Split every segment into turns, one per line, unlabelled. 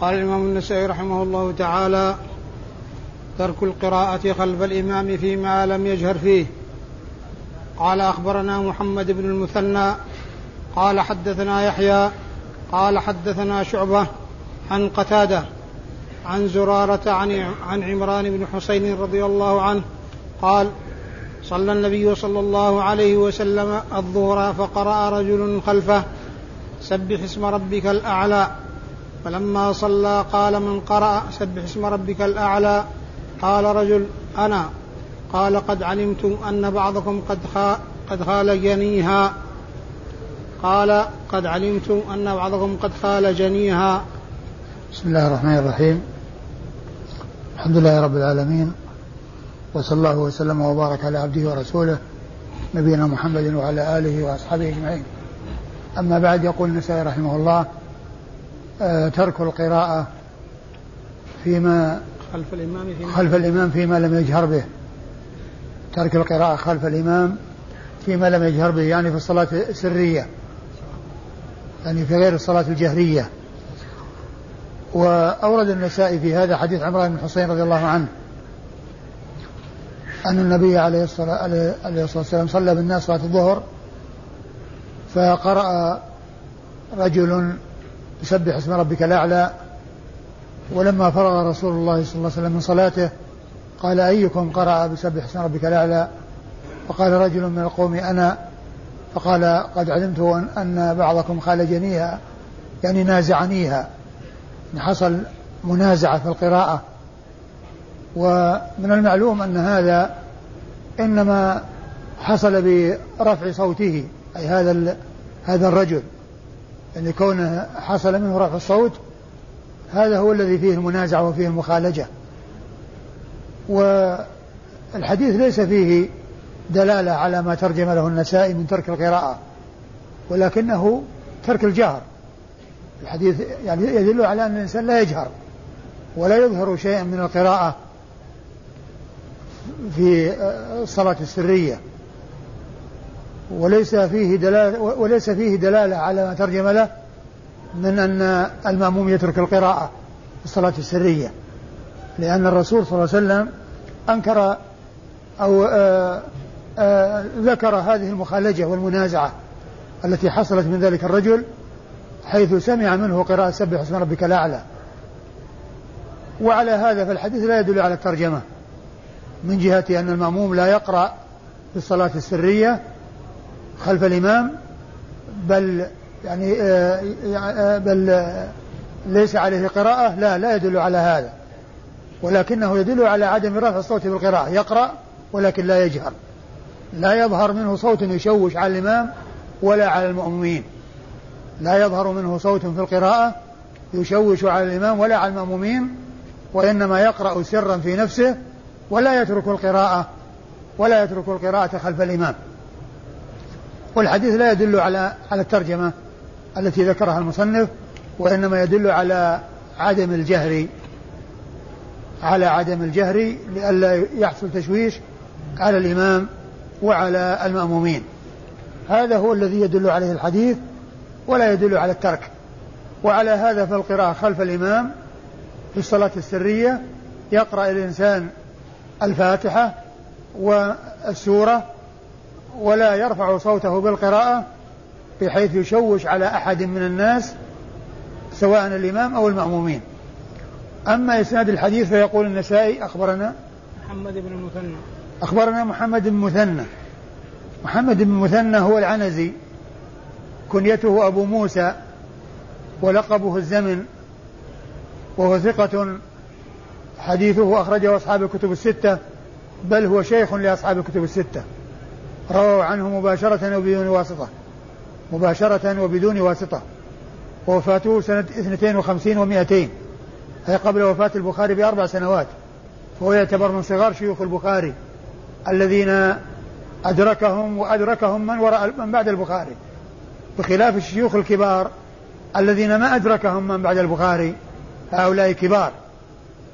قال الإمام النسائي رحمه الله تعالى ترك القراءة خلف الإمام فيما لم يجهر فيه. قال أخبرنا محمد بن المثنى. قال حدثنا يحيى. قال حدثنا شعبة عن قتادة عن زرارة عن عن عمران بن حسين رضي الله عنه قال صلى النبي صلى الله عليه وسلم الظهر فقرأ رجل خلفه سبح اسم ربك الأعلى. فلما صلى قال من قرأ سبح اسم ربك الأعلى قال رجل أنا. قال قد علمت أن بعضكم قد قد خال جنيها قال قد علمت أن بعضكم قد خال جنيها
بسم الله الرحمن الرحيم. الحمد لله رب العالمين وصلى الله وسلم وبارك على عبده ورسوله نبينا محمد وعلى آله وأصحابه أجمعين. أما بعد يقول النسائي رحمه الله ترك القراءة فيما
خلف الإمام فيما
خلف الإمام فيما لم يجهر به. ترك القراءة خلف الإمام فيما لم يجهر به يعني في الصلاة السرية يعني في غير الصلاة الجهرية. وأورد النسائي في هذا حديث عمران بن حسين رضي الله عنه أن النبي عليه الصلاة, عليه الصلاة والسلام صلى بالناس صلاة الظهر فقرأ رجل يسبح اسم ربك الأعلى. ولما فرغ رسول الله صلى الله عليه وسلم من صلاته قال أيكم قرأ بسبح اسم ربك الأعلى؟ فقال رجل من القوم أنا. فقال قد علمت أن بعضكم خالجنيها يعني نازعنيها. يعني حصل منازعة في القراءة. ومن المعلوم أن هذا إنما حصل برفع صوته أي هذا هذا الرجل. يعني كونه حصل منه رفع الصوت هذا هو الذي فيه المنازعة وفيه المخالجة. والحديث ليس فيه دلالة على ما ترجم له النسائي من ترك القراءة ولكنه ترك الجهر. الحديث يعني يدل على أن الإنسان لا يجهر ولا يظهر شيئا من القراءة في الصلاة السرية. وليس فيه دلالة وليس فيه دلالة على ما ترجم له من أن المأموم يترك القراءة في الصلاة السرية. لأن الرسول صلى الله عليه وسلم أنكر أو آآ آه، آآ آه، ذكر هذه المخالجة والمنازعة التي حصلت من ذلك الرجل حيث سمع منه قراءة سبح اسم ربك الأعلى. وعلى هذا فالحديث لا يدل على الترجمة من جهة أن المأموم لا يقرأ في الصلاة السرية خلف الإمام بل يعني آه، آه، بل ليس عليه قراءة لا لا يدل على هذا. ولكنه يدل على عدم رفع الصوت بالقراءة يقرأ ولكن لا يجهر. لا يظهر منه صوت يشوش على الإمام ولا على المؤمنين لا يظهر منه صوت في القراءة يشوش على الإمام ولا على المأمومين وإنما يقرأ سرا في نفسه ولا يترك القراءة ولا يترك القراءة خلف الإمام. والحديث لا يدل على على الترجمة التي ذكرها المصنف وإنما يدل على عدم الجهر على عدم الجهر لئلا يحصل تشويش على الإمام وعلى المأمومين. هذا هو الذي يدل عليه الحديث ولا يدل على الترك. وعلى هذا فالقراءة خلف الإمام في الصلاة السرية يقرأ الإنسان الفاتحة والسورة ولا يرفع صوته بالقراءة بحيث يشوش على أحد من الناس سواء الإمام أو المأمومين. أما إسناد الحديث فيقول النسائي أخبرنا
محمد بن المثنى.
أخبرنا محمد بن مثنى. محمد بن مثنى هو العنزي. كنيته أبو موسى ولقبه الزمن وهو ثقة. حديثه أخرجه أصحاب الكتب الستة بل هو شيخ لأصحاب الكتب الستة. رووا عنه مباشرة وبدون واسطة. مباشرة وبدون واسطة. ووفاته سنة 52 و200 أي قبل وفاة البخاري بأربع سنوات. وهو يعتبر من صغار شيوخ البخاري. الذين أدركهم وأدركهم من وراء من بعد البخاري. بخلاف الشيوخ الكبار الذين ما أدركهم من بعد البخاري هؤلاء كبار.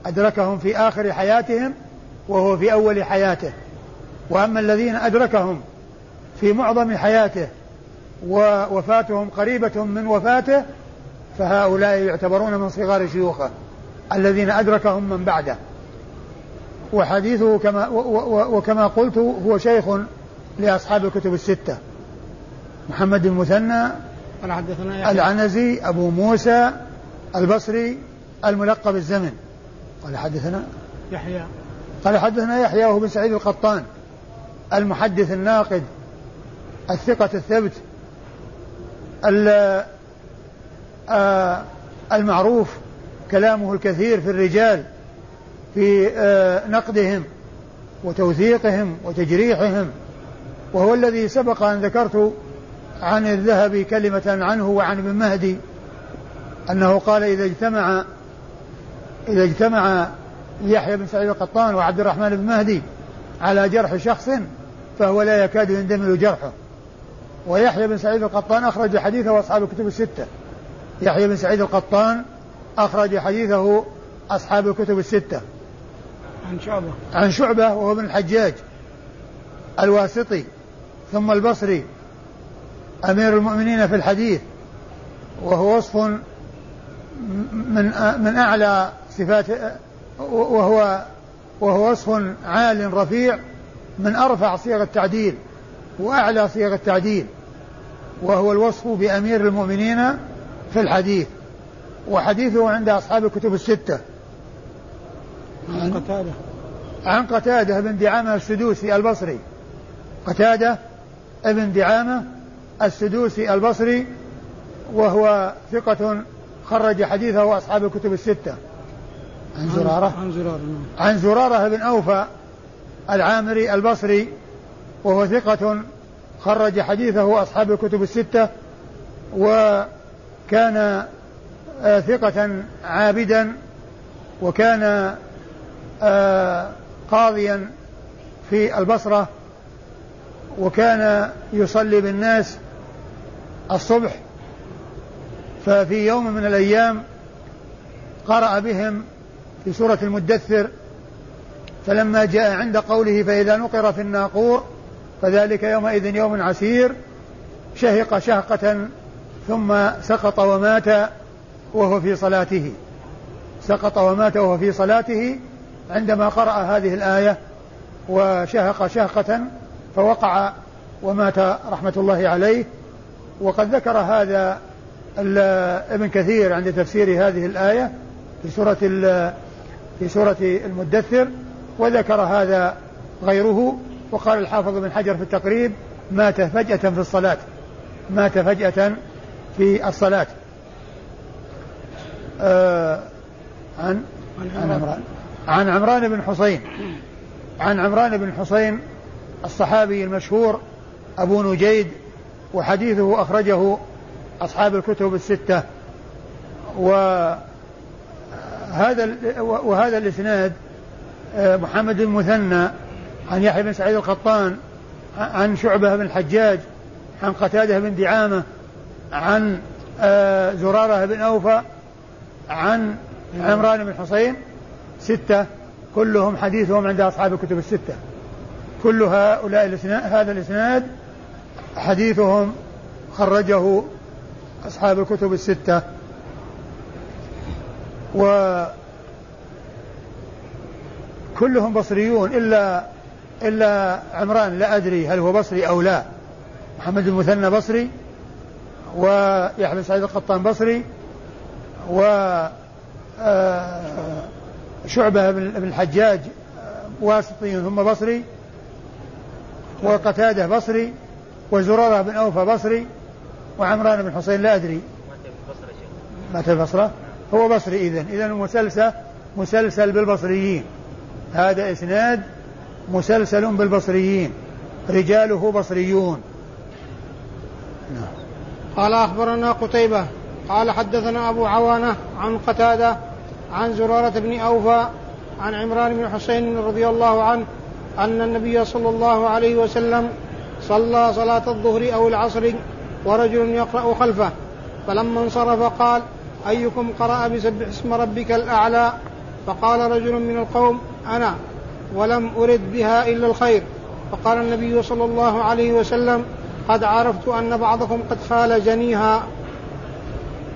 أدركهم في آخر حياتهم وهو في أول حياته. وأما الذين أدركهم في معظم حياته ووفاتهم قريبة من وفاته فهؤلاء يعتبرون من صغار شيوخه الذين أدركهم من بعده. وحديثه كما وكما قلت هو شيخ لأصحاب الكتب الستة محمد المثنى العنزي أبو موسى البصري الملقب الزمن. قال حدثنا؟
يحيى.
قال حدثنا يحيى وهو بن سعيد القطان. المحدث الناقد الثقة الثبت المعروف كلامه الكثير في الرجال في نقدهم وتوثيقهم وتجريحهم. وهو الذي سبق أن ذكرت عن الذهبي كلمة عنه وعن ابن مهدي أنه قال إذا اجتمع إذا اجتمع يحيى بن سعيد القطان وعبد الرحمن بن مهدي على جرح شخص فهو لا يكاد يندمل جرحه. ويحيى بن سعيد القطان أخرج حديثه أصحاب الكتب الستة. يحيى بن سعيد القطان أخرج حديثه أصحاب الكتب الستة.
عن شعبة.
عن شعبة وهو ابن الحجاج الواسطي ثم البصري أمير المؤمنين في الحديث وهو وصف من من أعلى صفات وهو وهو وصف عال رفيع من أرفع صيغ التعديل وأعلى صيغ التعديل وهو الوصف بأمير المؤمنين في الحديث وحديثه عند أصحاب الكتب الستة.
عن قتادة.
عن قتادة بن دعامة السدوسي البصري. قتادة ابن دعامة السدوسي البصري وهو ثقة خرج حديثه أصحاب الكتب الستة.
عن زرارة. عن زرارة نعم.
عن زرارة بن أوفى العامري البصري وهو ثقة خرج حديثه أصحاب الكتب الستة وكان آه، ثقة عابدا وكان آه، قاضيا في البصرة وكان يصلي بالناس الصبح. ففي يوم من الأيام قرأ بهم في سورة المدثر فلما جاء عند قوله فإذا نقر في الناقور فذلك يومئذ يوم عسير شهق شهقة ثم سقط ومات وهو في صلاته. سقط ومات وهو في صلاته عندما قرأ هذه الآية وشهق شهقة فوقع ومات رحمة الله عليه. وقد ذكر هذا ابن كثير عند تفسير هذه الآية في سورة في سورة المدثر. وذكر هذا غيره وقال الحافظ بن حجر في التقريب مات فجأة في الصلاة. مات فجأة في الصلاة. آه عن عن عمران. عن عمران بن حسين. عن عمران بن حسين الصحابي المشهور أبو نجيد وحديثه أخرجه أصحاب الكتب الستة. وهذا وهذا الإسناد محمد المثنى عن يحيى بن سعيد القطان عن شعبة بن الحجاج عن قتادة بن دعامة عن آه، زرارة بن أوفى عن عمران بن حسين ستة. كلهم حديثهم عند أصحاب الكتب الستة. كل هؤلاء الاسناد هذا الإسناد حديثهم خرجه أصحاب الكتب الستة. وكلهم بصريون إلا إلا عمران لا أدري هل هو بصري أو لا. محمد المثنى بصري ويحيى بن سعيد القطان بصري و آه، شعبة بن الحجاج واسطي ثم بصري وقتادة بصري وزرارة بن أوفى بصري وعمران بن حسين لا أدري. مات البصرة؟ هو بصري إذن. إذن مسلسل مسلسل بالبصريين. هذا إسناد مسلسل بالبصريين رجاله بصريون
نعم. قال أخبرنا قتيبة قال حدثنا أبو عوانة عن قتادة عن زرارة بن أوفى عن عمران بن حسين رضي الله عنه أن النبي صلى الله عليه وسلم صلى صلاة الظهر أو العصر ورجل يقرأ خلفه فلما انصرف قال أيكم قرأ بسبح اسم ربك الأعلى فقال رجل من القوم أنا ولم أرد بها إلا الخير. فقال النبي صلى الله عليه وسلم قد عرفت أن بعضكم قد خال جنيها.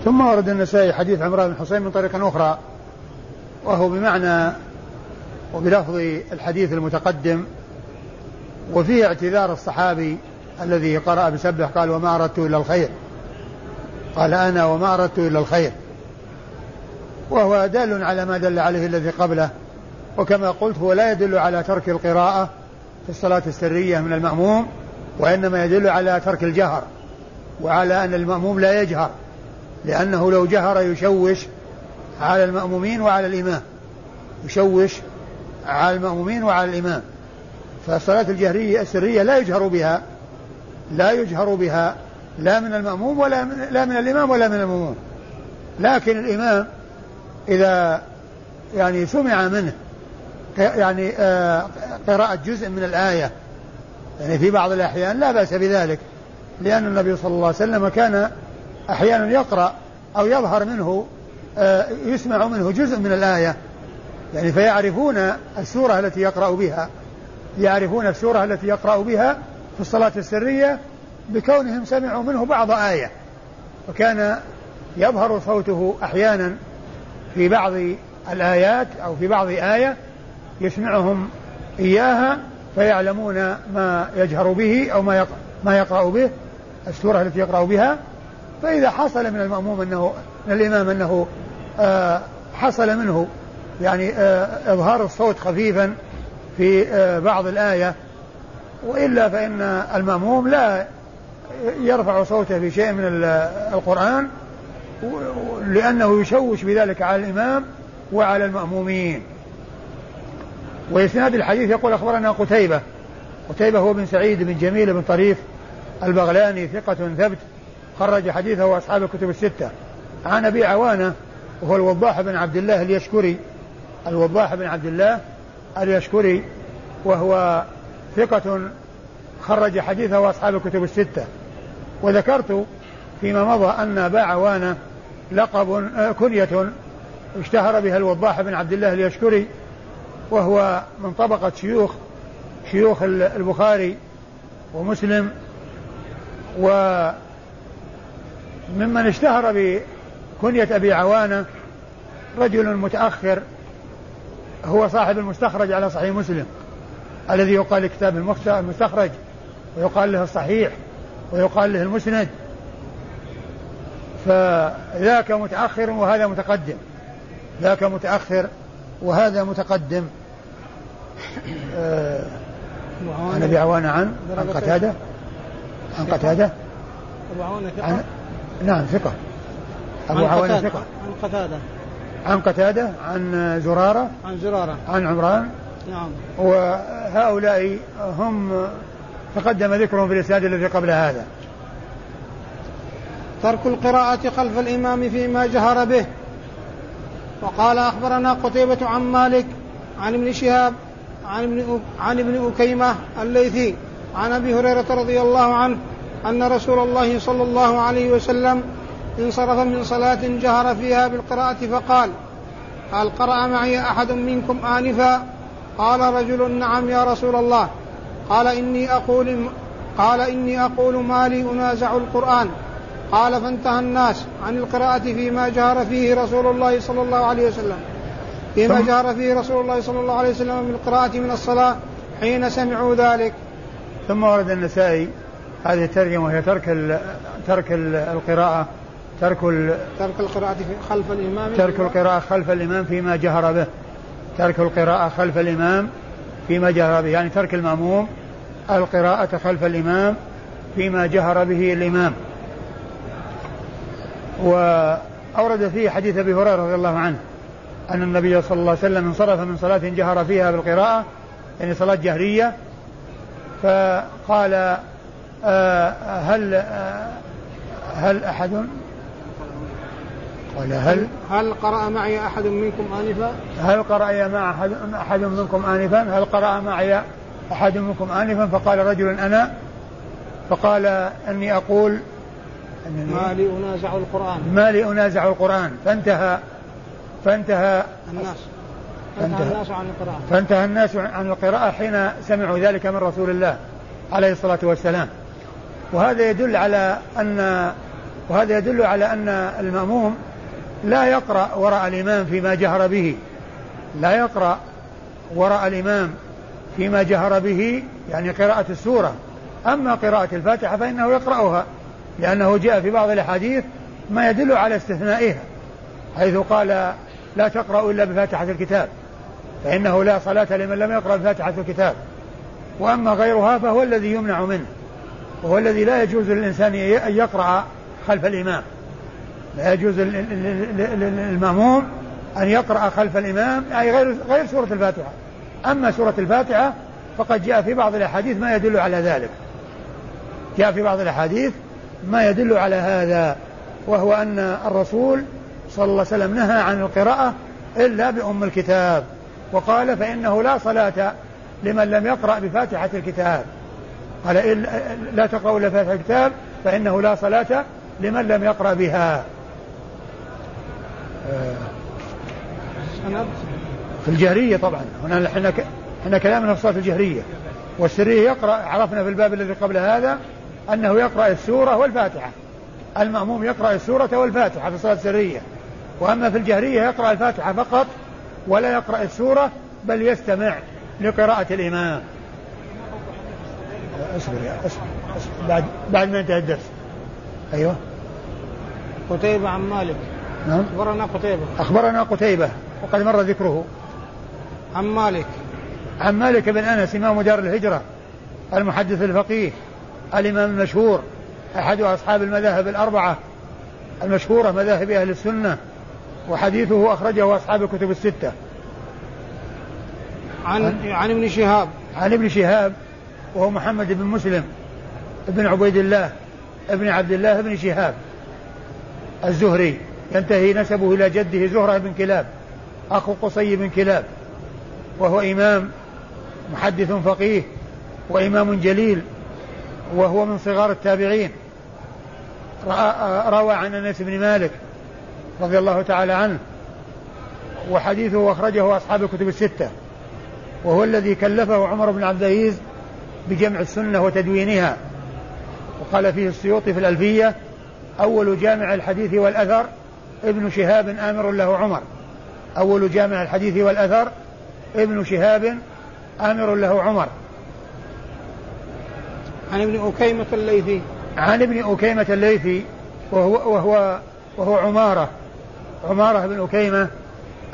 ثم ورد النسائي حديث عمران بن حسين من طريق أخرى وهو بمعنى وبلفظ الحديث المتقدم وفيه اعتذار الصحابي الذي قرأ بسبح قال وما أردت إلا الخير. قال أنا وما أردت إلا الخير. وهو دال على ما دل عليه الذي قبله وكما قلت هو لا يدل على ترك القراءة في الصلاة السرية من المأموم وإنما يدل على ترك الجهر وعلى أن المأموم لا يجهر لأنه لو جهر يشوش على المأمومين وعلى الإمام يشوش على المأمومين وعلى الإمام. فالصلاة الجهرية السرية لا يجهر بها لا يجهر بها لا من المأموم ولا من لا من الإمام ولا من المأموم. لكن الإمام إذا يعني سمع منه يعني آه، قراءة جزء من الآية. يعني في بعض الأحيان لا بأس بذلك لأن النبي صلى الله عليه وسلم كان أحيانا يقرأ أو يظهر منه آه، يسمع منه جزء من الآية. يعني فيعرفون السورة التي يقرأ بها. يعرفون السورة التي يقرأ بها في الصلاة السرية بكونهم سمعوا منه بعض آية. وكان يظهر صوته أحيانا في بعض الآيات أو في بعض آية يسمعهم إياها فيعلمون ما يجهر به أو ما ما يقرأ به السورة التي يقرأ بها. فإذا حصل من المأموم أنه من الإمام أنه آه حصل منه يعني آه إظهار الصوت خفيفا في آه بعض الآية وإلا فإن المأموم لا يرفع صوته في شيء من القرآن لأنه يشوش بذلك على الإمام وعلى المأمومين. وإسناد الحديث يقول أخبرنا قتيبة. قتيبة هو بن سعيد بن جميل بن طريف البغلاني ثقة ثبت خرج حديثه أصحاب الكتب الستة. عن أبي عوانة وهو الوضاح بن عبد الله اليشكري. الوضاح بن عبد الله اليشكري وهو ثقة خرج حديثه أصحاب الكتب الستة. وذكرت فيما مضى أن أبا عوانة لقب آه، كنية اشتهر بها الوضاح بن عبد الله اليشكري. وهو من طبقة شيوخ شيوخ البخاري ومسلم وممن اشتهر بكنية أبي عوانة رجل متأخر هو صاحب المستخرج على صحيح مسلم الذي يقال لكتاب المستخرج ويقال له الصحيح ويقال له المسند. فذاك متأخر وهذا متقدم. ذاك متأخر وهذا متقدم. آه عن أبي عوانة عن عن قتادة. عن قتادة.
أبو عوانة ثقة؟
عن نعم ثقة. أبو عوانة ثقة.
عن قتادة.
عن قتادة عن زرارة.
عن زرارة.
عن عمران.
نعم.
وهؤلاء هم تقدم ذكرهم في الإسناد الذي قبل هذا.
ترك القراءة خلف الإمام فيما جهر به. وقال أخبرنا قتيبة عن مالك عن ابن شهاب عن ابن عن ابن أكيمة الليثي عن أبي هريرة رضي الله عنه أن رسول الله صلى الله عليه وسلم انصرف من صلاة جهر فيها بالقراءة فقال هل قرأ معي أحد منكم آنفا؟ قال رجل نعم يا رسول الله. قال إني أقول قال إني أقول ما لي أنازع القرآن. قال فانتهى الناس عن القراءة فيما جهر فيه رسول الله صلى الله عليه وسلم. فيما جهر فيه رسول الله صلى الله عليه وسلم بالقراءة من الصلاة حين سمعوا ذلك.
ثم ورد النسائي هذه الترجمة وهي ترك ال ترك ال القراءة ترك ال
ترك القراءة خلف الإمام.
ترك القراءة خلف الإمام فيما جهر به. ترك القراءة خلف الإمام فيما جهر به. يعني ترك المأموم القراءة خلف الإمام فيما جهر به الإمام. وأورد فيه حديث أبي هريرة رضي الله عنه أن النبي صلى الله عليه وسلم انصرف من صلاة جهر فيها بالقراءة يعني صلاة جهرية فقال آه هل آه هل أحد
قال هل هل قرأ معي أحد منكم آنفا؟
هل قرأ مع أحد, أحد منكم آنفا؟ هل قرأ معي أحد منكم آنفا؟ فقال رجل أنا فقال إني أقول
ما لي أنازع القرآن.
ما لي أنازع القرآن. فانتهى فانتهى
الناس. فانتهى الناس عن القراءة.
فانتهى الناس عن القراءة حين سمعوا ذلك من رسول الله عليه الصلاة والسلام. وهذا يدل على أن وهذا يدل على أن المأموم لا يقرأ وراء الإمام فيما جهر به. لا يقرأ وراء الإمام فيما جهر به يعني قراءة السورة. أما قراءة الفاتحة فإنه يقرأها. لأنه جاء في بعض الأحاديث ما يدل على استثنائها حيث قال لا تقرأوا إلا بفاتحة الكتاب فإنه لا صلاة لمن لم يقرأ بفاتحة الكتاب. وأما غيرها فهو الذي يمنع منه وهو الذي لا يجوز للإنسان أن يقرأ خلف الإمام. لا يجوز للمأموم أن يقرأ خلف الإمام أي غير غير سورة الفاتحة. أما سورة الفاتحة فقد جاء في بعض الأحاديث ما يدل على ذلك. جاء في بعض الأحاديث ما يدل على هذا وهو أن الرسول صلى الله عليه وسلم نهى عن القراءة إلا بأم الكتاب وقال فإنه لا صلاة لمن لم يقرأ بفاتحة الكتاب. قال لا تقرأوا إلا فاتحة الكتاب فإنه لا صلاة لمن لم يقرأ بها. في الجهرية طبعا هنا إحنا إحنا كلامنا في الصلاة الجهرية والسرية يقرأ عرفنا في الباب الذي قبل هذا أنه يقرأ السورة والفاتحة. المأموم يقرأ السورة والفاتحة في الصلاة السرية. وأما في الجهرية يقرأ الفاتحة فقط ولا يقرأ السورة بل يستمع لقراءة الإمام. أصبر يا اصبر, أصبر. بعد بعد ما انتهى الدرس. أيوه.
قتيبة عن مالك.
نعم.
أخبرنا قتيبة.
أخبرنا قتيبة وقد مر ذكره.
عن مالك.
عن مالك بن أنس إمام دار الهجرة المحدث الفقيه. الإمام المشهور أحد أصحاب المذاهب الأربعة المشهورة مذاهب أهل السنة وحديثه أخرجه أصحاب الكتب الستة.
عن عن ابن شهاب.
عن ابن شهاب وهو محمد بن مسلم بن عبيد الله ابن عبد الله بن شهاب الزهري. ينتهي نسبه إلى جده زهرة بن كلاب أخو قصي بن كلاب وهو إمام محدث فقيه وإمام جليل وهو من صغار التابعين. روى عن أنس بن مالك رضي الله تعالى عنه وحديثه أخرجه أصحاب الكتب الستة وهو الذي كلفه عمر بن عبد العزيز بجمع السنة وتدوينها. وقال فيه السيوطي في الألفية أول جامع الحديث والأثر ابن شهاب آمر له عمر. أول جامع الحديث والأثر ابن شهاب آمر له عمر.
عن ابن أكيمة الليثي.
عن ابن أكيمة الليثي وهو وهو وهو عمارة. عمارة بن أكيمة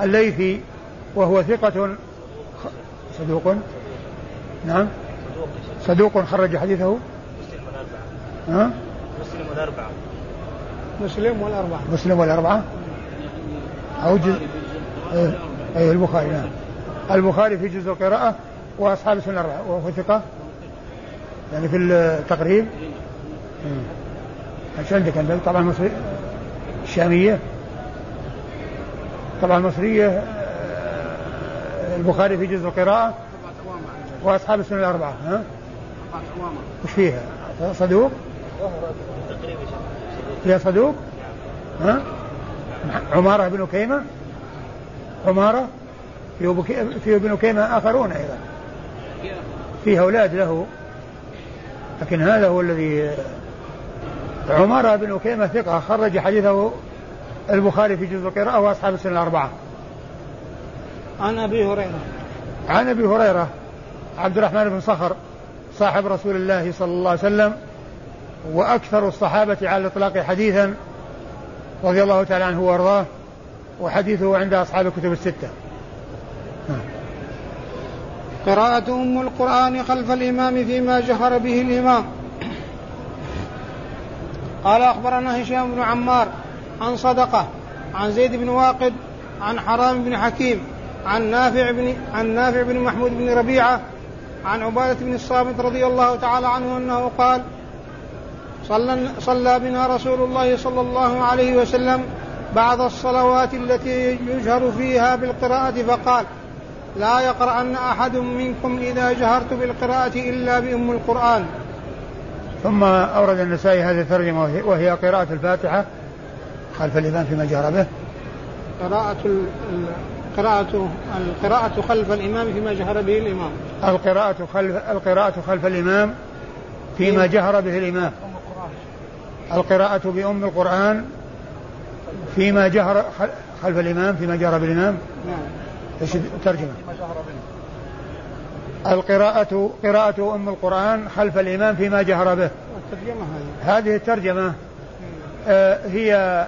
الليثي وهو ثقة صدوق. نعم. صدوق خرج حديثه.
مسلم والأربعة
ها؟
مسلم والأربعة.
مسلم والأربعة.
مسلم والأربعة. أو جزء أي أيه البخاري نعم. البخاري في جزء القراءة وأصحاب السنة الأربعة وهو ثقة. يعني في التقريب إيش عندك انت طبعا المصري الشامية طبعا المصرية آه، البخاري في جزء القراءة وأصحاب السنة الأربعة ها؟ وش فيها؟ صدوق؟ فيها صدوق؟ ها؟ عمارة بن كيمة؟ عمارة؟ في ابن كيمة آخرون أيضا فيه أولاد له لكن هذا هو الذي عمارة بن كيمة ثقة خرج حديثه البخاري في جزء القراءة وأصحاب السنة الأربعة.
عن أبي هريرة.
عن أبي هريرة عبد الرحمن بن صخر صاحب رسول الله صلى الله عليه وسلم وأكثر الصحابة على الإطلاق حديثا رضي الله تعالى عنه وأرضاه وحديثه عند أصحاب الكتب الستة.
قراءة أم القرآن خلف الإمام فيما جهر به الإمام. قال أخبرنا هشام بن عمار عن صدقة عن زيد بن واقد عن حرام بن حكيم عن نافع بن عن نافع بن محمود بن ربيعة عن عبادة بن الصامت رضي الله تعالى عنه أنه قال صلى, صلى بنا رسول الله صلى الله عليه وسلم بعض الصلوات التي يجهر فيها بالقراءة فقال لا يقرأن أحد منكم إذا جهرت بالقراءة إلا بأم القرآن.
ثم أورد النسائي هذه الترجمة وهي قراءة الفاتحة خلف الإمام فيما جهر به.
قراءة القراءة القراءة خلف الإمام فيما جهر به الإمام.
القراءة خلف القراءة خلف الإمام فيما جهر به الإمام. القراءة بأم القرآن فيما جهر خلف الإمام فيما جهر بالإمام
نعم.
إيش الترجمة؟ القراءة قراءة أم القرآن خلف الإمام فيما جهر به.
الترجمة هذه.
هذه الترجمة آه، هي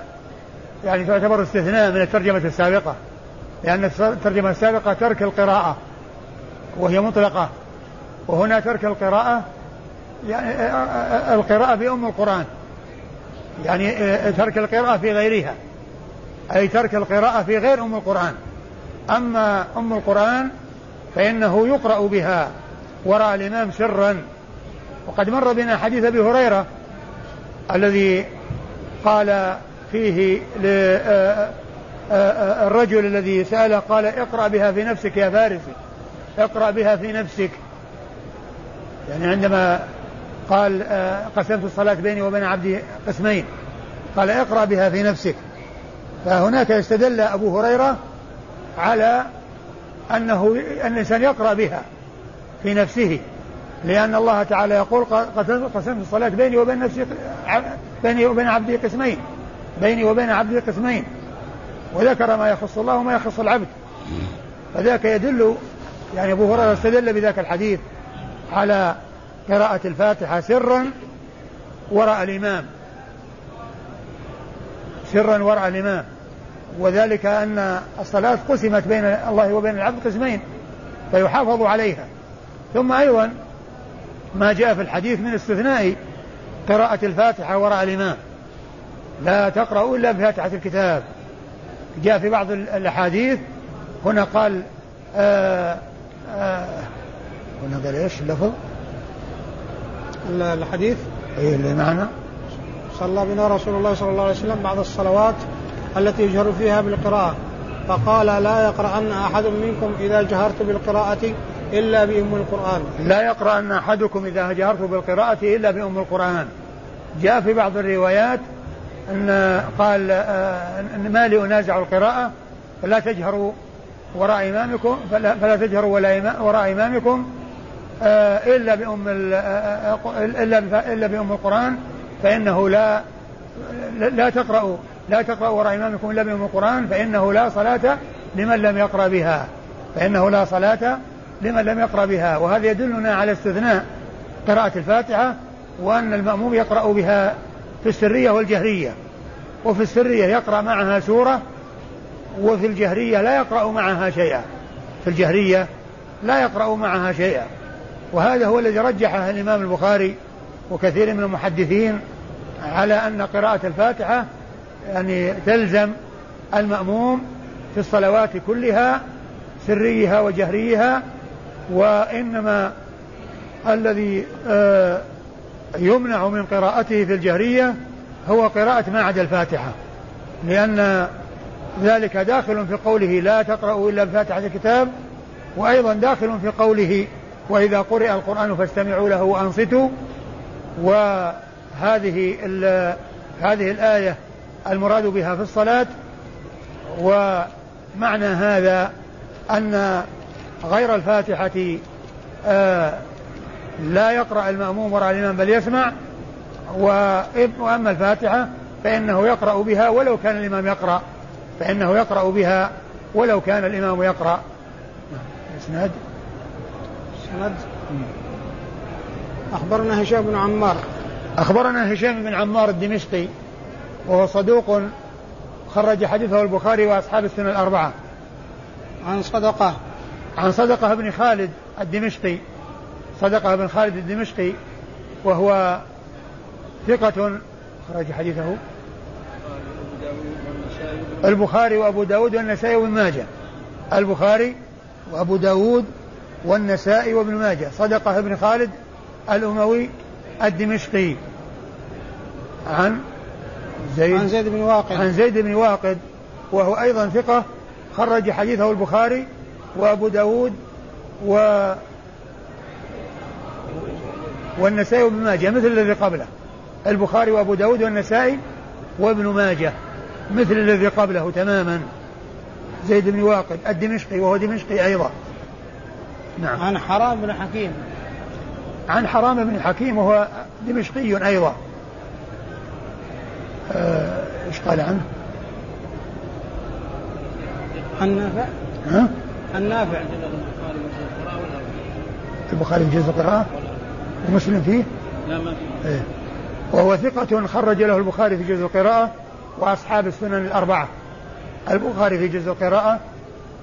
يعني تعتبر استثناء من الترجمة السابقة لأن الترجمة السابقة ترك القراءة وهي مطلقة. وهنا ترك القراءة يعني آه، آه، القراءة بأم القرآن. يعني ترك القراءة في غيرها. أي ترك القراءة في غير أم القرآن. أما أم القرآن فإنه يقرأ بها وراء الإمام سرا. وقد مر بنا حديث أبي هريرة الذي قال فيه الرجل الذي سأله قال اقرأ بها في نفسك يا فارسي اقرأ بها في نفسك. يعني عندما قال قسمت الصلاة بيني وبين عبدي قسمين قال اقرأ بها في نفسك. فهناك استدل أبو هريرة على أنه أن الإنسان يقرأ بها في نفسه لأن الله تعالى يقول قسمت الصلاة بيني وبين نفسي بيني وبين عبدي قسمين بيني وبين عبدي قسمين. وذكر ما يخص الله وما يخص العبد. فذاك يدل يعني أبو هريرة استدل بذاك الحديث على قراءة الفاتحة سرا وراء الإمام. سرا وراء الإمام. وذلك أن الصلاة قسمت بين الله وبين العبد قسمين فيحافظ عليها. ثم أيضا ما جاء في الحديث من استثناء قراءة الفاتحة وراء الإمام. لا تقرأ إلا بفاتحة الكتاب. جاء في بعض الأحاديث هنا قال آآ آآ هنا قال إيش اللفظ؟
الحديث؟
اي اللي معنا؟
صلى بنا رسول الله صلى الله عليه وسلم بعض الصلوات التي يجهر فيها بالقراءة. فقال لا يقرأن أحد منكم إذا جهرت بالقراءة إلا بأم القرآن.
لا يقرأن أحدكم إذا جهرت بالقراءة إلا بأم القرآن. جاء في بعض الروايات أن قال آه، أن ما لي أنازع القراءة فلا تجهروا وراء إمامكم فلا, فلا تجهروا وراء إمامكم آه، إلا بأم آه، إلا إلا بأم القرآن فإنه لا لا تقرأوا. لا تقرأ وراء إمامكم إلا بأم القرآن فإنه لا صلاة لمن لم يقرأ بها. فإنه لا صلاة لمن لم يقرأ بها. وهذا يدلنا على استثناء قراءة الفاتحة وأن المأموم يقرأ بها في السرية والجهرية. وفي السرية يقرأ معها سورة وفي الجهرية لا يقرأ معها شيئا. في الجهرية لا يقرأ معها شيئا. وهذا هو الذي رجحه الإمام البخاري وكثير من المحدثين على أن قراءة الفاتحة يعني تلزم المأموم في الصلوات كلها سريها وجهريها وإنما الذي آه، يمنع من قراءته في الجهرية هو قراءة ما عدا الفاتحة لأن ذلك داخل في قوله لا تقرأوا إلا بفاتحة الكتاب وأيضا داخل في قوله وإذا قرئ القرآن فاستمعوا له وأنصتوا وهذه هذه الآية المراد بها في الصلاة ومعنى هذا أن غير الفاتحة آه لا يقرأ المأموم وراء الإمام بل يسمع وأما الفاتحة فإنه يقرأ بها ولو كان الإمام يقرأ فإنه يقرأ بها ولو كان الإمام يقرأ.
إسناد؟ إسناد؟ أخبرنا هشام بن عمار.
أخبرنا هشام بن عمار الدمشقي. وهو صدوق خرج حديثه البخاري وأصحاب السنة الأربعة.
عن صدقة.
عن صدقة بن خالد الدمشقي. صدقة بن خالد الدمشقي وهو ثقة خرج حديثه. البخاري وأبو داود والنسائي وابن ماجه. البخاري وأبو داود والنسائي وابن ماجه. صدقة بن خالد الأموي الدمشقي. عن
زيد عن زيد بن واقد.
عن زيد بن واقد وهو أيضا ثقة خرج حديثه البخاري وأبو داود و والنسائي وابن ماجه مثل الذي قبله. البخاري وأبو داود والنسائي وابن ماجه مثل الذي قبله تماما. زيد بن واقد الدمشقي وهو دمشقي أيضا.
نعم. عن حرام بن حكيم.
عن حرام بن حكيم وهو دمشقي أيضا. إيش قال عنه؟
النافع
ها؟
النافع
البخاري في جزء القراءة ومسلم فيه؟
لا ما في
إيه. وهو ثقة خرج له البخاري في جزء القراءة وأصحاب السنن الأربعة البخاري في جزء القراءة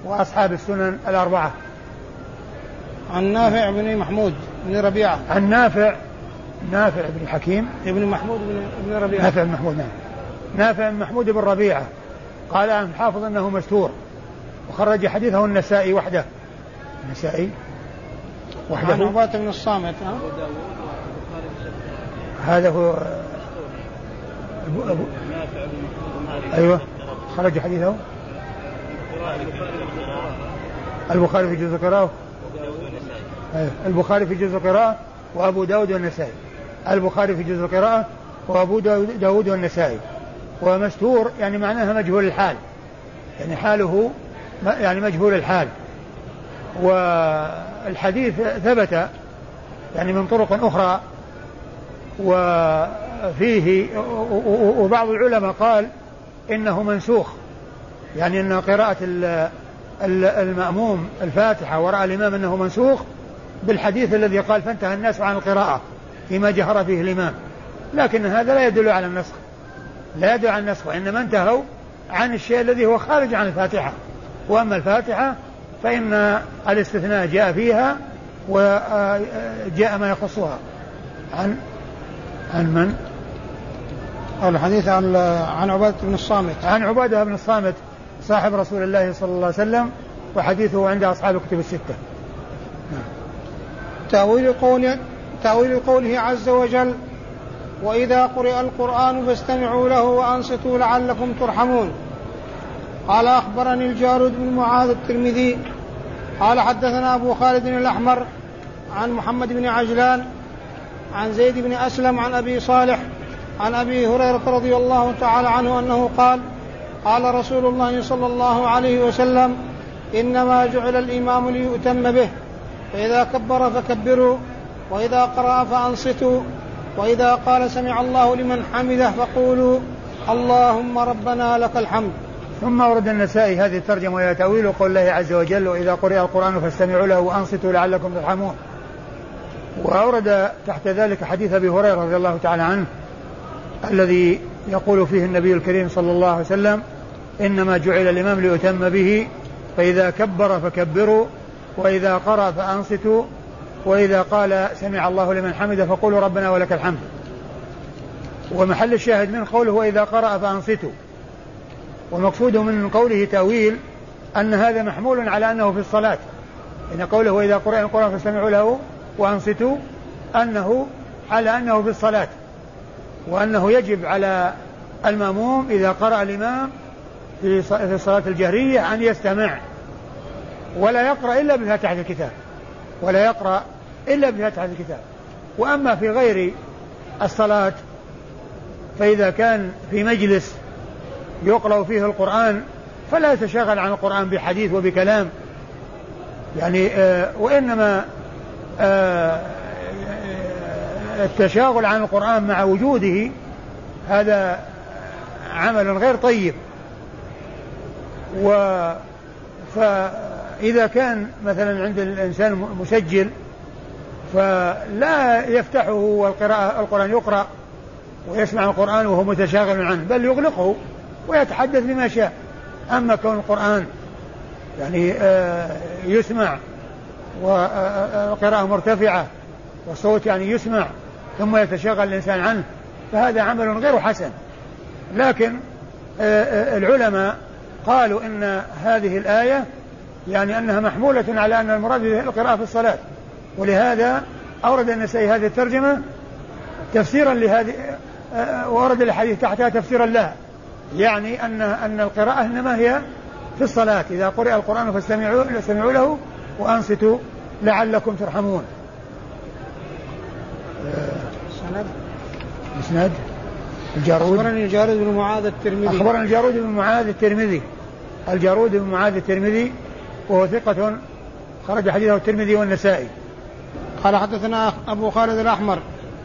وأصحاب السنن الأربعة
عن نافع بن محمود بن ربيعة
عن نافع نافع بن الحكيم
ابن محمود بن ربيعة.
نافع بن محمود نعم. نافع بن محمود بن ربيعة. قال عن الحافظ أنه مستور وخرج حديثه النسائي وحده. النسائي؟
عن
وحده
عبادة بن الصامت ها؟
هذا هو أبو أبو أيوه. خرج حديثه. البخاري في جزء القراءة. أيوه. البخاري في جزء القراءة. وأبو داود والنسائي. البخاري في جزء القراءة وأبو داود, والنسائي. ومستور يعني معناها مجهول الحال. يعني حاله يعني مجهول الحال. والحديث ثبت يعني من طرق أخرى. وفيه وبعض العلماء قال إنه منسوخ. يعني أن قراءة ال- ال- المأموم الفاتحة وراء الإمام أنه منسوخ بالحديث الذي قال فانتهى الناس عن القراءة. فيما جهر فيه الإمام. لكن هذا لا يدل على النسخ. لا يدل على النسخ وإنما انتهوا عن الشيء الذي هو خارج عن الفاتحة. وأما الفاتحة فإن الاستثناء جاء فيها وجاء ما يخصها. عن عن من؟
الحديث عن عن عبادة بن الصامت.
عن عبادة بن الصامت صاحب رسول الله صلى الله عليه وسلم وحديثه عند أصحاب الكتب الستة.
تأويل قول تأويل قوله عز وجل وإذا قرئ القرآن فاستمعوا له وأنصتوا لعلكم ترحمون. قال أخبرني الجارود بن معاذ الترمذي. قال حدثنا أبو خالد الأحمر عن محمد بن عجلان عن زيد بن أسلم عن أبي صالح عن أبي هريرة رضي الله تعالى عنه أنه قال قال رسول الله صلى الله عليه وسلم إنما جعل الإمام ليؤتم به فإذا كبر فكبروا. وإذا قرأ فأنصتوا. وإذا قال سمع الله لمن حمده فقولوا اللهم ربنا لك الحمد.
ثم ورد النسائي هذه الترجمة وهي تأويل قول الله عز وجل وإذا قرئ القرآن فاستمعوا له وأنصتوا لعلكم ترحمون. وأورد تحت ذلك حديث أبي هريرة رضي الله تعالى عنه الذي يقول فيه النبي الكريم صلى الله عليه وسلم إنما جعل الإمام ليتم به فإذا كبر فكبروا وإذا قرأ فأنصتوا وإذا قال سمع الله لمن حمده فقولوا ربنا ولك الحمد. ومحل الشاهد من قوله وإذا قرأ فأنصتوا. والمقصود من قوله تأويل أن هذا محمول على أنه في الصلاة. إن قوله وإذا قرأ القرآن فاستمعوا له وأنصتوا أنه على أنه في الصلاة. وأنه يجب على المأموم إذا قرأ الإمام في الصلاة الجهرية أن يستمع. ولا يقرأ إلا بفاتحة الكتاب. ولا يقرأ إلا بفاتحة الكتاب. وأما في غير الصلاة فإذا كان في مجلس يقرأ فيه القرآن فلا يتشاغل عن القرآن بحديث وبكلام. يعني آه وإنما آه التشاغل عن القرآن مع وجوده هذا عمل غير طيب. و فإذا كان مثلا عند الإنسان مسجل فلا يفتحه والقراءة القرآن يقرأ ويسمع القرآن وهو متشاغل عنه بل يغلقه ويتحدث بما شاء. أما كون القرآن يعني آه يسمع والقراءة مرتفعة والصوت يعني يسمع ثم يتشاغل الإنسان عنه فهذا عمل غير حسن. لكن العلماء قالوا إن هذه الآية يعني أنها محمولة على أن المراد القراءة في الصلاة. ولهذا أورد النسائي هذه الترجمة تفسيرا لهذه وورد الحديث تحتها تفسيرا لها. يعني أن أن القراءة إنما هي في الصلاة. إذا قرئ القرآن فاستمعوا فاستمعوا له وأنصتوا لعلكم ترحمون.
سند؟
إسناد؟ الجارود؟
أخبرني الجارود بن معاذ الترمذي.
أخبرنا الجارود بن معاذ الترمذي. الجارود بن معاذ الترمذي وهو ثقة. خرج حديثه الترمذي والنسائي.
قال حدثنا أبو خالد الأحمر.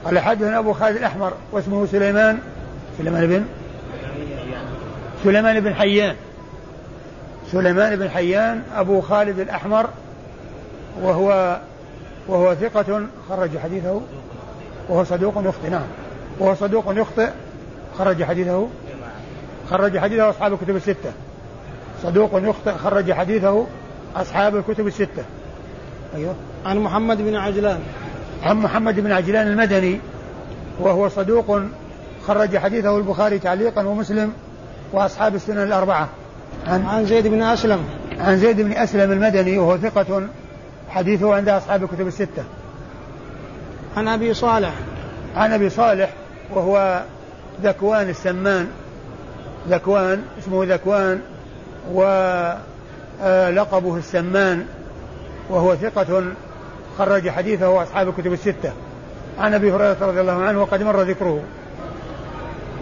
قال حدثنا أبو خالد الأحمر واسمه سليمان. سليمان بن سليمان بن حيان. سليمان بن حيان أبو خالد الأحمر وهو وهو ثقة. خرج حديثه وهو صدوق يخطئ نعم. وهو صدوق يخطئ خرج حديثه. خرج حديثه أصحاب الكتب الستة. صدوق يخطئ خرج حديثه أصحاب الكتب الستة.
أيوه. عن محمد بن عجلان.
عن محمد بن عجلان المدني وهو صدوق خرج حديثه البخاري تعليقا ومسلم وأصحاب السنن الأربعة.
عن عن زيد بن أسلم.
عن زيد بن أسلم المدني وهو ثقة حديثه عند أصحاب الكتب الستة.
عن أبي صالح.
عن أبي صالح وهو ذكوان السمان. ذكوان اسمه ذكوان ولقبه السمان وهو ثقة خرج حديثه أصحاب الكتب الستة. عن أبي هريرة رضي الله عنه وقد مر ذكره.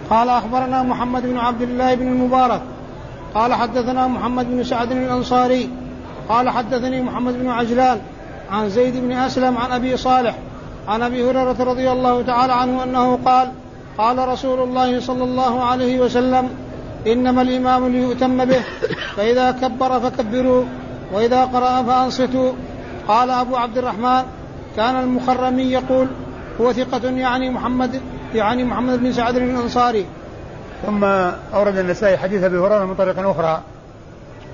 قال أخبرنا محمد بن عبد الله بن المبارك. قال حدثنا محمد بن سعد الأنصاري. قال حدثني محمد بن عجلان عن زيد بن أسلم عن أبي صالح عن أبي هريرة رضي الله تعالى عنه أنه قال قال رسول الله صلى الله عليه وسلم إنما الإمام ليؤتم به. فإذا كبر فكبروا وإذا قرأ فأنصتوا. قال أبو عبد الرحمن كان المخرمي يقول هو ثقة يعني محمد يعني محمد بن سعد الأنصاري.
ثم أورد النسائي حديث أبي هريرة من طريق أخرى.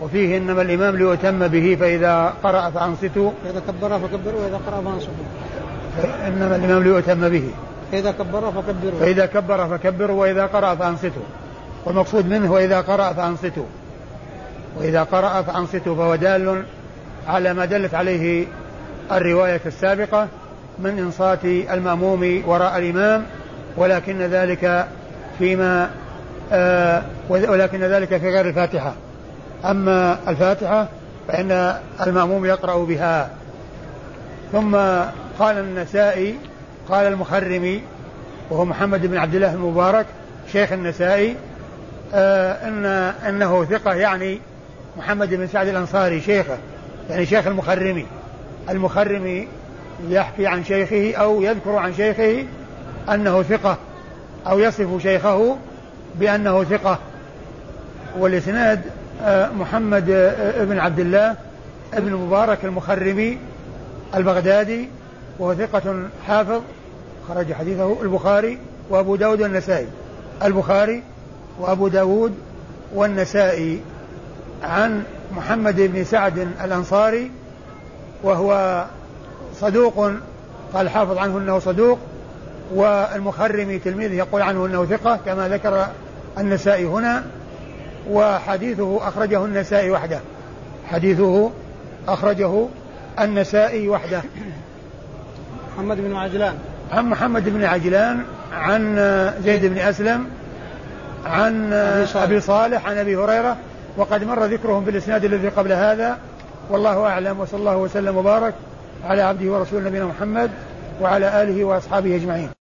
وفيه إنما الإمام ليؤتم به فإذا قرأ فأنصتوا.
فإذا كبر فكبروا وإذا قرأ فأنصتوا.
إنما الإمام ليؤتم به.
فإذا كبر فكبروا.
فإذا كبر فكبروا وإذا قرأ فأنصتوا. والمقصود منه وإذا قرأ فأنصتوا وإذا قرأ فأنصتوا فهو دال على ما دلت عليه الرواية السابقة من إنصات المأموم وراء الإمام ولكن ذلك فيما آه ولكن ذلك في غير الفاتحة. أما الفاتحة فإن المأموم يقرأ بها. ثم قال النسائي قال المخرمي وهو محمد بن عبد الله المبارك شيخ النسائي آه ان إنه ثقة يعني محمد بن سعد الأنصاري شيخه يعني شيخ المخرمي. المخرمي يحكي عن شيخه أو يذكر عن شيخه أنه ثقة أو يصف شيخه بأنه ثقة. والإسناد آه محمد آه بن عبد الله ابن مبارك المخرمي البغدادي وهو ثقة حافظ خرج حديثه البخاري وأبو داود والنسائي. البخاري وأبو داود والنسائي عن محمد بن سعد الأنصاري وهو صدوق قال حافظ عنه أنه صدوق والمخرمي تلميذه يقول عنه أنه ثقة كما ذكر النسائي هنا وحديثه أخرجه النسائي وحده. حديثه أخرجه النسائي وحده.
محمد بن عجلان.
عن محمد بن عجلان عن زيد بن أسلم عن أبي صالح, أبي صالح عن أبي هريرة وقد مر ذكرهم بالإسناد الذي قبل هذا. والله أعلم وصلى الله وسلم وبارك على عبده ورسوله نبينا محمد وعلى آله وأصحابه أجمعين.